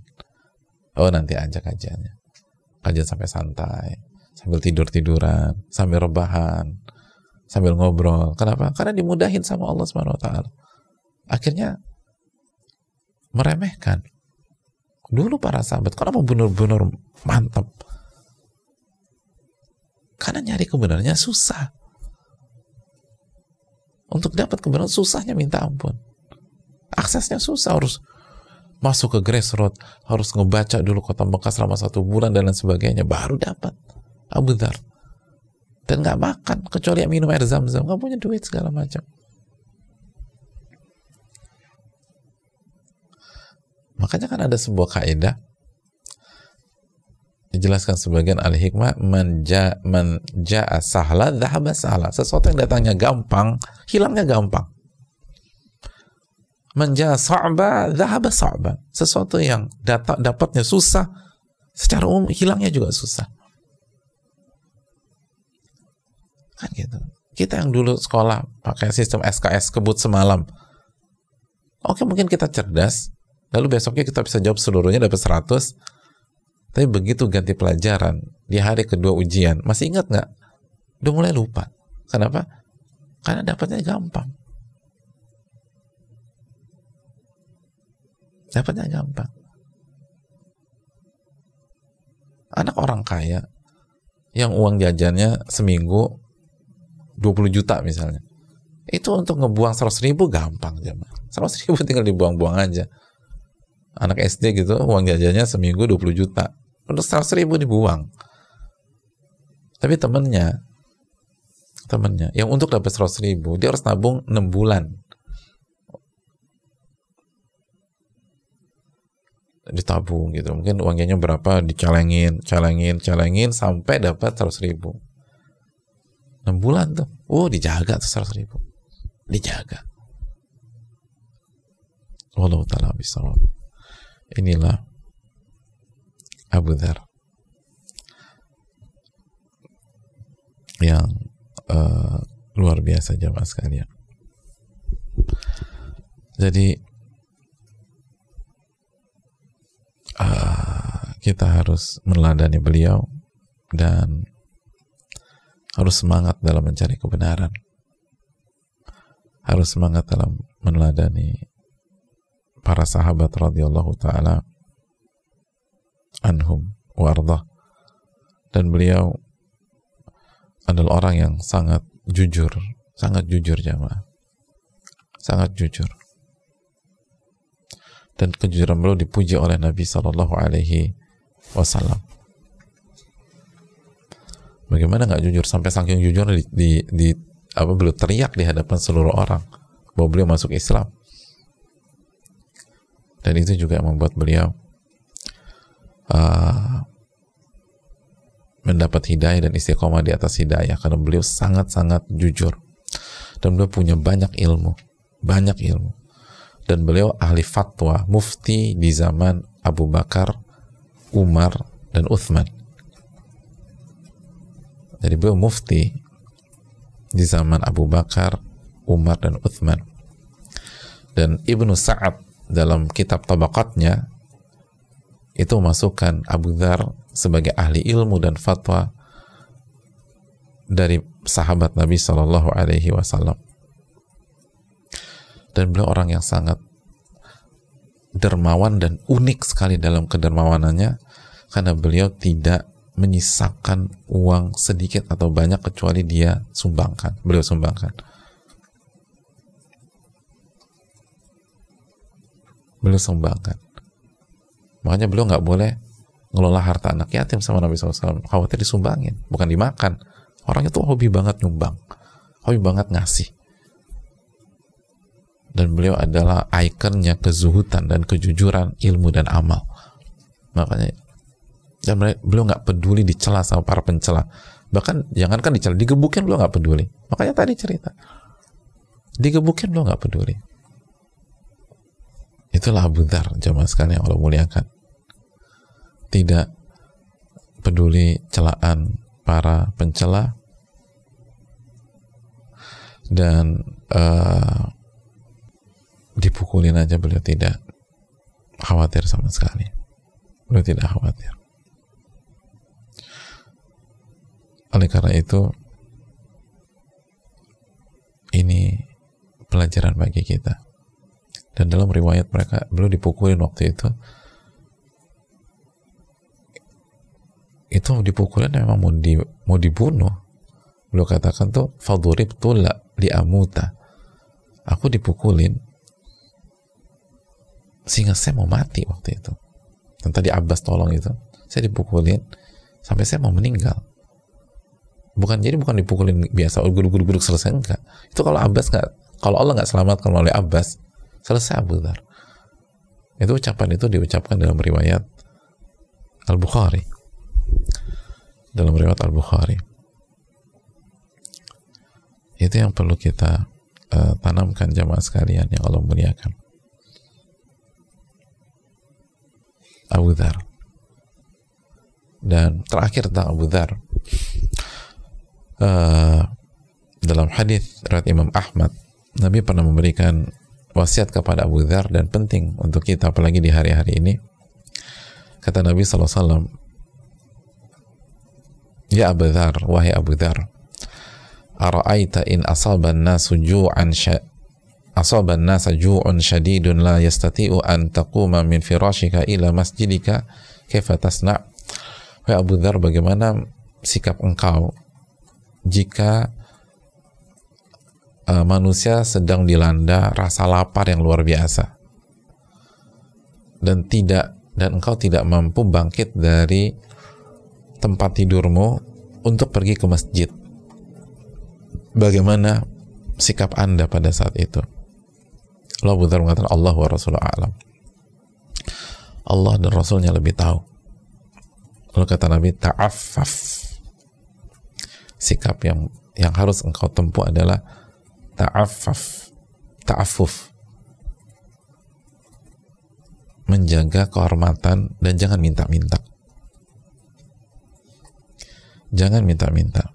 S1: Oh nanti aja kajiannya. Kajian sampai santai sambil tidur tiduran sambil rebahan sambil ngobrol. Kenapa? Karena dimudahin sama Allah Subhanahu Wa Taala. Akhirnya meremehkan. Dulu para sahabat kenapa benar-benar mantap karena nyari kebenarannya susah. Untuk dapat kebenaran susahnya minta ampun aksesnya susah harus masuk ke grassroots harus ngebaca dulu kota Mekah selama satu bulan dan lain sebagainya baru dapat. Abu Dhar. Dan nggak makan kecuali minum air zam-zam. Nggak punya duit segala macam. Makanya kan ada sebuah kaidah dijelaskan sebagian al hikmah manja manja sahla dhahaba sahla. Sesuatu yang datangnya gampang hilangnya gampang manja sa'ba dhahaba sa'ba. Sesuatu yang dapat dapatnya susah secara umum hilangnya juga susah. Kan gitu. Kita yang dulu sekolah pakai sistem SKS kebut semalam. Oke mungkin kita cerdas lalu besoknya kita bisa jawab seluruhnya dapat 100 tapi begitu ganti pelajaran di hari kedua ujian masih ingat nggak? Udah mulai lupa. Kenapa? Karena dapatnya gampang Dapatnya gampang. Anak orang kaya yang uang jajannya seminggu 20 juta misalnya. Itu untuk ngebuang 100 ribu gampang jemaah. 100 ribu [LAUGHS] tinggal dibuang-buang aja. Anak SD gitu uang jajannya seminggu 20 juta. Untuk 100 ribu dibuang. Tapi temennya temennya yang untuk dapat 100 ribu dia harus nabung 6 bulan ditabung gitu. Mungkin uangnya berapa dicalengin calengin calengin sampai dapat seratus ribu. Enam bulan tuh. Oh dijaga tuh seratus ribu. Dijaga. Wallahu ta'ala bisawab. Inilah Abu Dhar. Yang uh, luar biasa jamaah sekalian. Jadi uh, kita harus meneladani beliau dan harus semangat dalam mencari kebenaran. Harus semangat dalam meneladani para sahabat radhiyallahu taala anhum wardah dan beliau adalah orang yang sangat jujur sangat jujur jamaah. Sangat jujur dan kejujuran beliau dipuji oleh Nabi Shallallahu Alaihi Wasallam. Bagaimana nggak jujur? Sampai saking jujur di, di, di apa beliau teriak di hadapan seluruh orang bahwa beliau masuk Islam. Dan itu juga membuat beliau uh, mendapat hidayah dan istiqomah di atas hidayah. Karena beliau sangat-sangat jujur. Dan beliau punya banyak ilmu, banyak ilmu dan beliau ahli fatwa mufti di zaman Abu Bakar, Umar dan Uthman. Jadi beliau mufti di zaman Abu Bakar, Umar dan Uthman. Dan Ibnu Sa'ad dalam kitab tabakatnya itu masukkan Abu Dhar sebagai ahli ilmu dan fatwa dari sahabat Nabi Shallallahu Alaihi Wasallam dan beliau orang yang sangat dermawan dan unik sekali dalam kedermawanannya karena beliau tidak menyisakan uang sedikit atau banyak kecuali dia sumbangkan beliau sumbangkan. Beliau sumbangkan. Makanya beliau nggak boleh ngelola harta anak yatim sama Nabi SAW khawatir disumbangin bukan dimakan. Orang itu hobi banget nyumbang hobi banget ngasih dan beliau adalah ikonnya kezuhutan dan kejujuran ilmu dan amal. Makanya dan beliau nggak peduli dicela sama para pencela. Bahkan jangankan dicela digebukin beliau nggak peduli. Makanya tadi cerita. Digebukin beliau nggak peduli. Itulah Dhar jamaah sekalian yang Allah muliakan. Tidak peduli celaan para pencela. Dan uh, dipukulin aja beliau tidak khawatir sama sekali. Beliau tidak khawatir. Oleh karena itu ini pelajaran bagi kita. Dan dalam riwayat mereka beliau dipukulin waktu itu. Itu dipukulin memang mau di mau dibunuh. Beliau katakan tuh fadurib tula li amuta aku dipukulin sehingga saya mau mati waktu itu. Dan tadi Abbas tolong itu. Saya dipukulin sampai saya mau meninggal. Bukan jadi bukan dipukulin biasa oh, guduk-guduk selesai enggak. Itu kalau Abbas nggak kalau Allah nggak selamatkan melalui Abbas selesai Abu Dhar. Itu ucapan itu diucapkan dalam riwayat Al Bukhari dalam riwayat Al Bukhari itu yang perlu kita uh, tanamkan jamaah sekalian yang Allah muliakan Abu Dhar. Dan terakhir tentang Abu Dhar uh, dalam hadis riwayat Imam Ahmad Nabi pernah memberikan wasiat kepada Abu Dhar dan penting untuk kita apalagi di hari-hari ini. Kata Nabi SAW Ya Abu Dhar wahai Abu Dhar Ara'aita in asaban nasu ju'an asaban nasa ju'un syadidun la yastati'u an taquma min firashika ila masjidika. Kaifa tasna' Wahai Abu Dhar bagaimana sikap engkau jika uh, manusia sedang dilanda rasa lapar yang luar biasa? Dan tidak dan engkau tidak mampu bangkit dari tempat tidurmu untuk pergi ke masjid. Bagaimana sikap anda pada saat itu Allah Abu Dhar mengatakan Allah wa Rasulullah alam. Allah dan Rasulnya lebih tahu. Lalu kata Nabi, ta'affaf. Sikap yang yang harus engkau tempuh adalah ta'affaf. Ta'affuf. Menjaga kehormatan dan jangan minta-minta. Jangan minta-minta.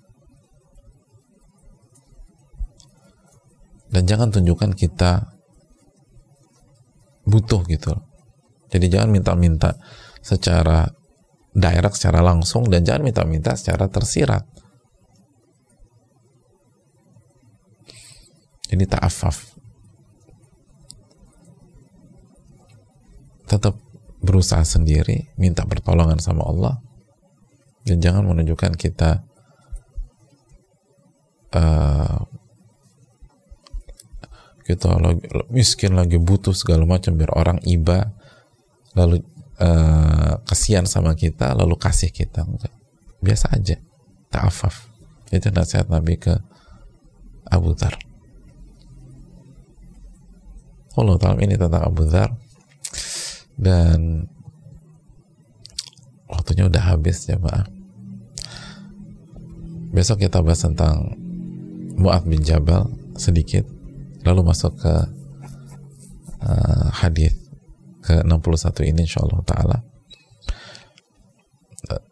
S1: Dan jangan tunjukkan kita butuh gitu. Jadi jangan minta-minta secara direct secara langsung dan jangan minta-minta secara tersirat. Jadi ta'afaf. Tetap berusaha sendiri minta pertolongan sama Allah dan jangan menunjukkan kita uh, kita lagi miskin lagi butuh segala macam biar orang iba lalu uh, kasihan sama kita lalu kasih kita biasa aja ta'afaf. Itu nasihat Nabi ke Abu Dhar. Allah taala ini tentang Abu Dhar. Dan waktunya udah habis ya Pak besok kita bahas tentang Mu'ad bin Jabal sedikit lalu masuk ke uh, hadis ke 61 ini insyaallah taala.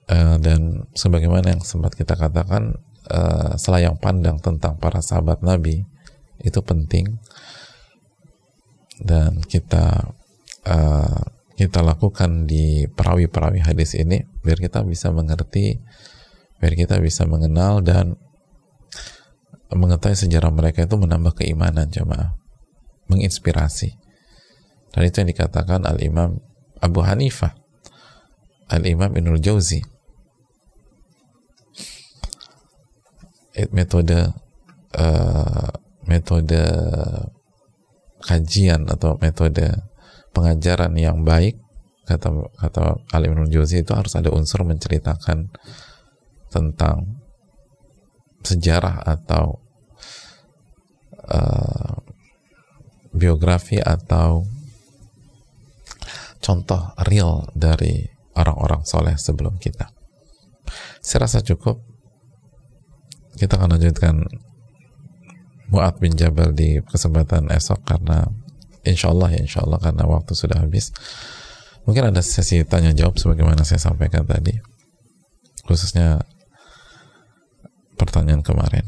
S1: Uh, dan sebagaimana yang sempat kita katakan uh, selayang pandang tentang para sahabat Nabi itu penting. Dan kita uh, kita lakukan di perawi-perawi hadis ini biar kita bisa mengerti biar kita bisa mengenal dan mengetahui sejarah mereka itu menambah keimanan jemaah. Menginspirasi. Dan itu yang dikatakan al-imam Abu Hanifah. Al-imam Ibnul Jauzi. Metode uh, metode kajian atau metode pengajaran yang baik kata kata Al Ibnul Jauzi itu harus ada unsur menceritakan tentang sejarah atau uh, biografi atau contoh real dari orang-orang soleh sebelum kita. Saya rasa cukup. Kita akan lanjutkan Mu'ad bin Jabal di kesempatan esok karena insya Allah ya insya Allah karena waktu sudah habis. Mungkin ada sesi tanya jawab sebagaimana saya sampaikan tadi. Khususnya pertanyaan kemarin.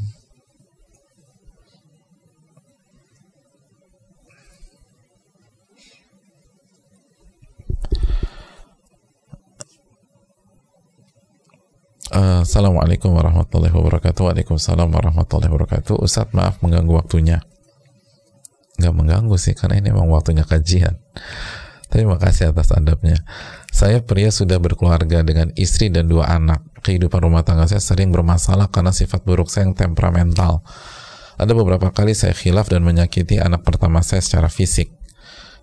S1: Uh, Assalamualaikum warahmatullahi wabarakatuh. Waalaikumsalam warahmatullahi wabarakatuh. Ustadz maaf mengganggu waktunya. Gak mengganggu sih Karena ini memang waktunya kajian Terima kasih atas adabnya Saya pria sudah berkeluarga dengan istri dan dua anak kehidupan rumah tangga saya sering bermasalah karena sifat buruk saya yang temperamental. Ada beberapa kali saya khilaf dan menyakiti anak pertama saya secara fisik.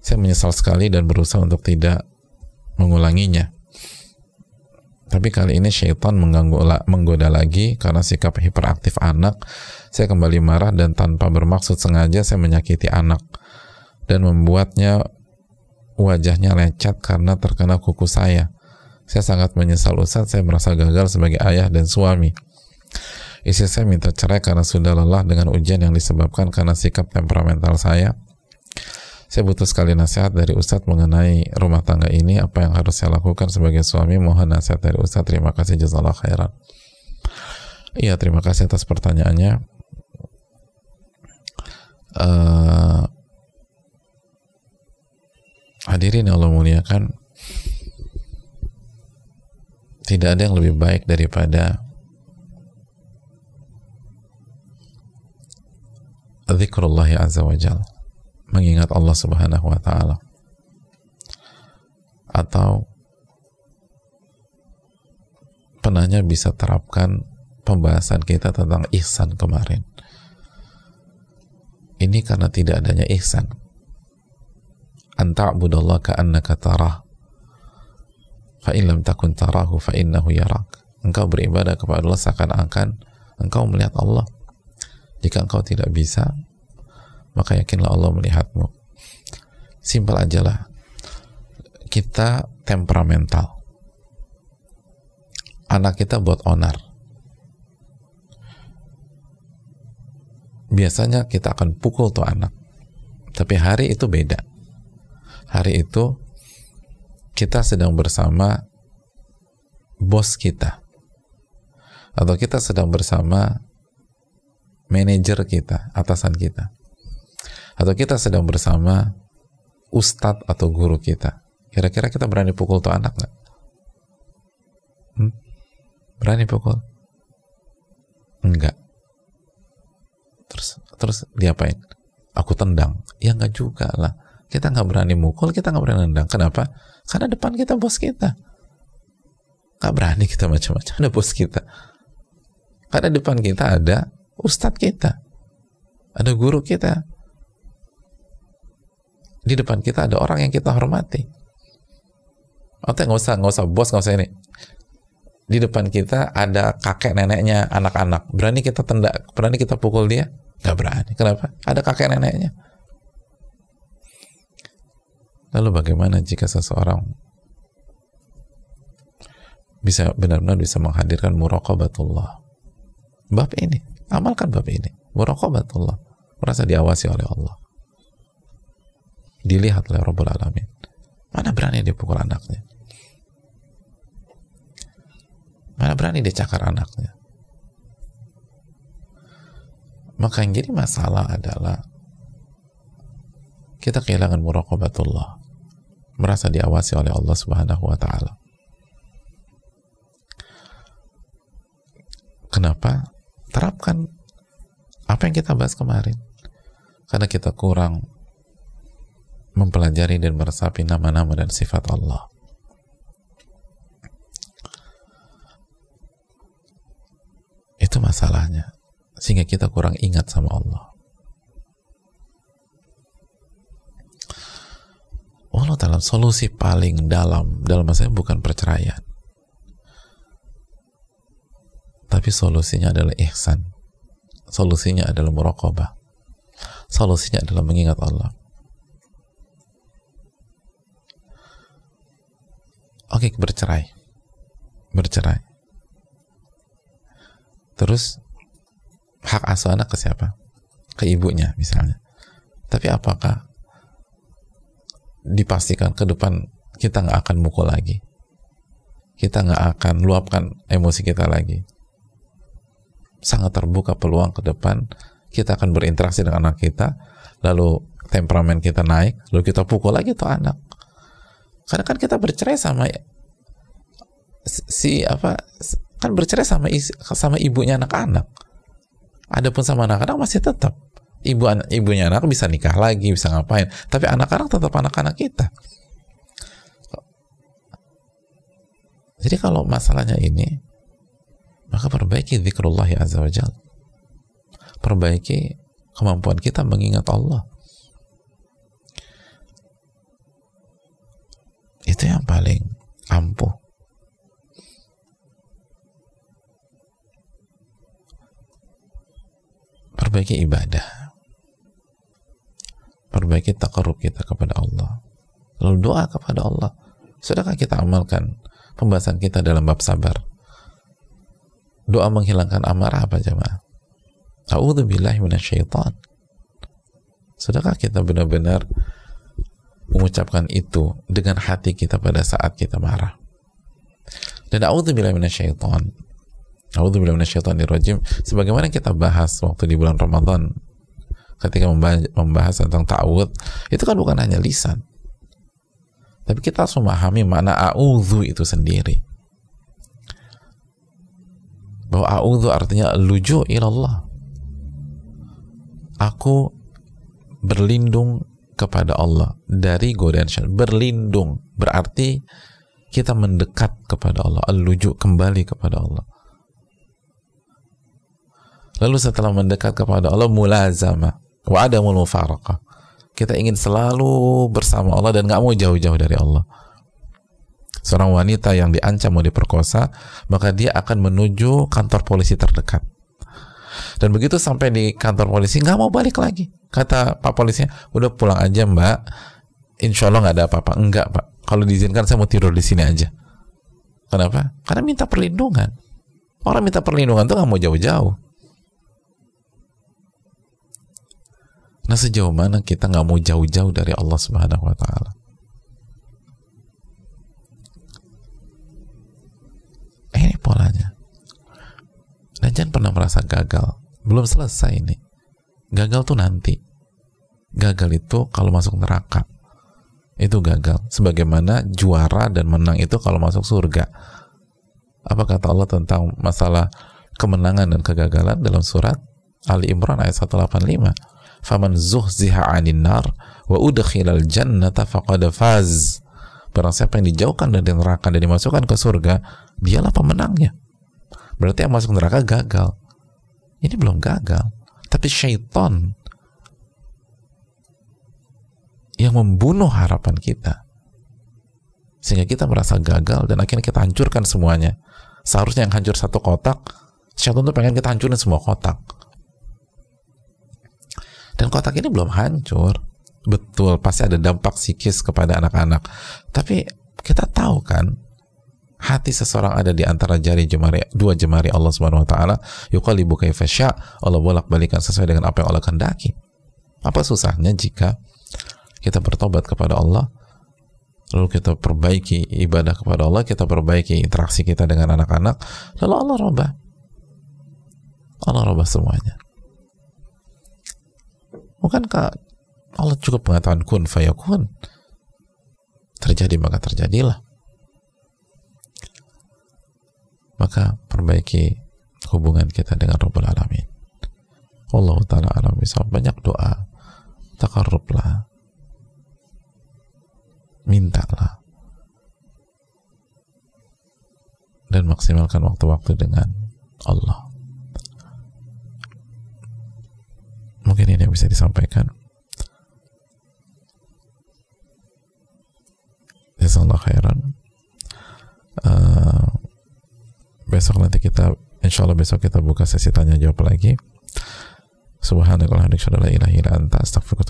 S1: Saya menyesal sekali dan berusaha untuk tidak mengulanginya. Tapi kali ini syaitan mengganggu, menggoda lagi karena sikap hiperaktif anak. Saya kembali marah dan tanpa bermaksud sengaja saya menyakiti anak dan membuatnya wajahnya lecet karena terkena kuku saya. Saya sangat menyesal Ustaz, saya merasa gagal sebagai ayah dan suami. Istri saya minta cerai karena sudah lelah dengan ujian yang disebabkan karena sikap temperamental saya. Saya butuh sekali nasihat dari Ustadz mengenai rumah tangga ini, apa yang harus saya lakukan sebagai suami, mohon nasihat dari Ustadz, terima kasih jazallah khairan. Iya, terima kasih atas pertanyaannya. Uh, hadirin Allah muliakan, tidak ada yang lebih baik daripada zikrullah azza wa jal mengingat Allah subhanahu wa ta'ala atau penanya bisa terapkan pembahasan kita tentang ihsan kemarin. Ini karena tidak adanya ihsan anta'budallah ka'annaka tarah fa lam takun tarahu fa innahu yarak engkau beribadah kepada Allah seakan-akan engkau melihat Allah. Jika engkau tidak bisa maka yakinlah Allah melihatmu. Simpel aja lah. Kita temperamental. Anak kita buat onar. Biasanya kita akan pukul tuh anak. Tapi hari itu beda hari itu kita sedang bersama bos kita atau kita sedang bersama manajer kita, atasan kita atau kita sedang bersama ustadz atau guru kita kira-kira kita berani pukul tuh anak nggak? Hmm? berani pukul? enggak terus terus diapain? aku tendang ya enggak juga lah kita nggak berani mukul kita nggak berani nendang. Kenapa? Karena depan kita bos kita. Nggak berani kita macam-macam. Ada bos kita. Karena depan kita ada ustadz kita. Ada guru kita. Di depan kita ada orang yang kita hormati. Oke nggak usah nggak usah bos nggak usah ini. Di depan kita ada kakek neneknya anak-anak. Berani kita tendak berani kita pukul dia? Nggak berani. Kenapa? Ada kakek neneknya lalu bagaimana jika seseorang bisa benar-benar bisa menghadirkan muraqabatullah? Bab ini amalkan bab ini. Muraqabatullah merasa diawasi oleh Allah. Dilihat oleh Rabbul Alamin. Mana berani dia pukul anaknya? Mana berani dia cakar anaknya? Maka yang jadi masalah adalah kita kehilangan muraqabatullah merasa diawasi oleh Allah Subhanahu wa taala Kenapa? Terapkan apa yang kita bahas kemarin. Karena kita kurang mempelajari dan meresapi nama-nama dan sifat Allah. Itu masalahnya. Sehingga kita kurang ingat sama Allah. Allah dalam solusi paling dalam dalam masalah bukan perceraian. Tapi solusinya adalah ihsan. Solusinya adalah muraqabah. Solusinya adalah mengingat Allah. Oke bercerai. Bercerai. Terus hak asuh anak ke siapa? Ke ibunya misalnya. Tapi apakah dipastikan ke depan kita nggak akan mukul lagi. Kita nggak akan luapkan emosi kita lagi. Sangat terbuka peluang ke depan. Kita akan berinteraksi dengan anak kita lalu temperamen kita naik lalu kita pukul lagi tuh anak. Karena kan kita bercerai sama si apa kan bercerai sama sama ibunya anak-anak. Adapun sama anak-anak masih tetap ibu ibunya anak bisa nikah lagi bisa ngapain. Tapi anak-anak tetap anak-anak kita. Jadi kalau masalahnya ini maka perbaiki zikrullah azza wa jal perbaiki kemampuan kita mengingat Allah. Itu yang paling ampuh. Perbaiki ibadah perbaiki takarub kita kepada Allah lalu doa kepada Allah sudahkah kita amalkan pembahasan kita dalam bab sabar doa menghilangkan amarah apa jemaah? A'udzubillahi minasyaitan. Sudahkah kita benar-benar mengucapkan itu dengan hati kita pada saat kita marah? Dan a'udzubillahi minasyaitan. A'udzubillahi minasyaitonirrajim. Sebagaimana kita bahas waktu di bulan Ramadan ketika membahas, tentang ta'awud, itu kan bukan hanya lisan. Tapi kita harus memahami makna a'udzu itu sendiri. Bahwa a'udhu artinya luju ilallah. Aku berlindung kepada Allah dari godaan syaitan berlindung berarti kita mendekat kepada Allah al-luju kembali kepada Allah. Lalu setelah mendekat kepada Allah mulazama wa adamul mufaraqah kita ingin selalu bersama Allah dan nggak mau jauh-jauh dari Allah seorang wanita yang diancam mau diperkosa, maka dia akan menuju kantor polisi terdekat. Dan begitu sampai di kantor polisi, nggak mau balik lagi. Kata pak polisinya, udah pulang aja mbak, insya Allah nggak ada apa-apa. Enggak pak, kalau diizinkan saya mau tidur di sini aja. Kenapa? Karena minta perlindungan. Orang minta perlindungan tuh nggak mau jauh-jauh. Nah sejauh mana kita nggak mau jauh-jauh dari Allah Subhanahu Wa Taala? Ini polanya. Dan jangan pernah merasa gagal. Belum selesai ini. Gagal tuh nanti. Gagal itu kalau masuk neraka. Itu gagal. Sebagaimana juara dan menang itu kalau masuk surga. Apa kata Allah tentang masalah kemenangan dan kegagalan dalam surat Ali Imran ayat 185. Faman zuhziha 'anil nar wa udkhilal jannata faqad faz. Barang siapa yang dijauhkan dari neraka dan dimasukkan ke surga, dialah pemenangnya. Berarti yang masuk neraka gagal. Ini belum gagal. Tapi syaitan yang membunuh harapan kita sehingga kita merasa gagal dan akhirnya kita hancurkan semuanya seharusnya yang hancur satu kotak syaitan tuh pengen kita hancurin semua kotak dan kotak ini belum hancur. Betul pasti ada dampak psikis kepada anak-anak. Tapi kita tahu kan hati seseorang ada di antara jari jemari dua jemari Allah Subhanahu wa taala. Yuqallibu kaifa Allah bolak-balikan sesuai dengan apa yang Allah kehendaki. Apa susahnya jika kita bertobat kepada Allah lalu kita perbaiki ibadah kepada Allah kita perbaiki interaksi kita dengan anak-anak lalu Allah robah Allah robah semuanya bukankah Allah cukup mengatakan kun fayakun terjadi maka terjadilah. Maka perbaiki hubungan kita dengan Rabbul Alamin. Allah Ta'ala alam bisa banyak doa. Takarrublah. Mintalah. Dan maksimalkan waktu-waktu dengan Allah mungkin ini yang bisa disampaikan Jazakallah khairan. Uh, besok nanti kita insya Allah besok kita buka sesi tanya jawab lagi. Subhanakallahumma wa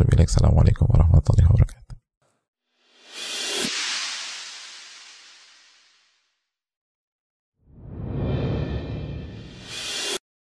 S1: bihamdika Assalamualaikum warahmatullahi wabarakatuh.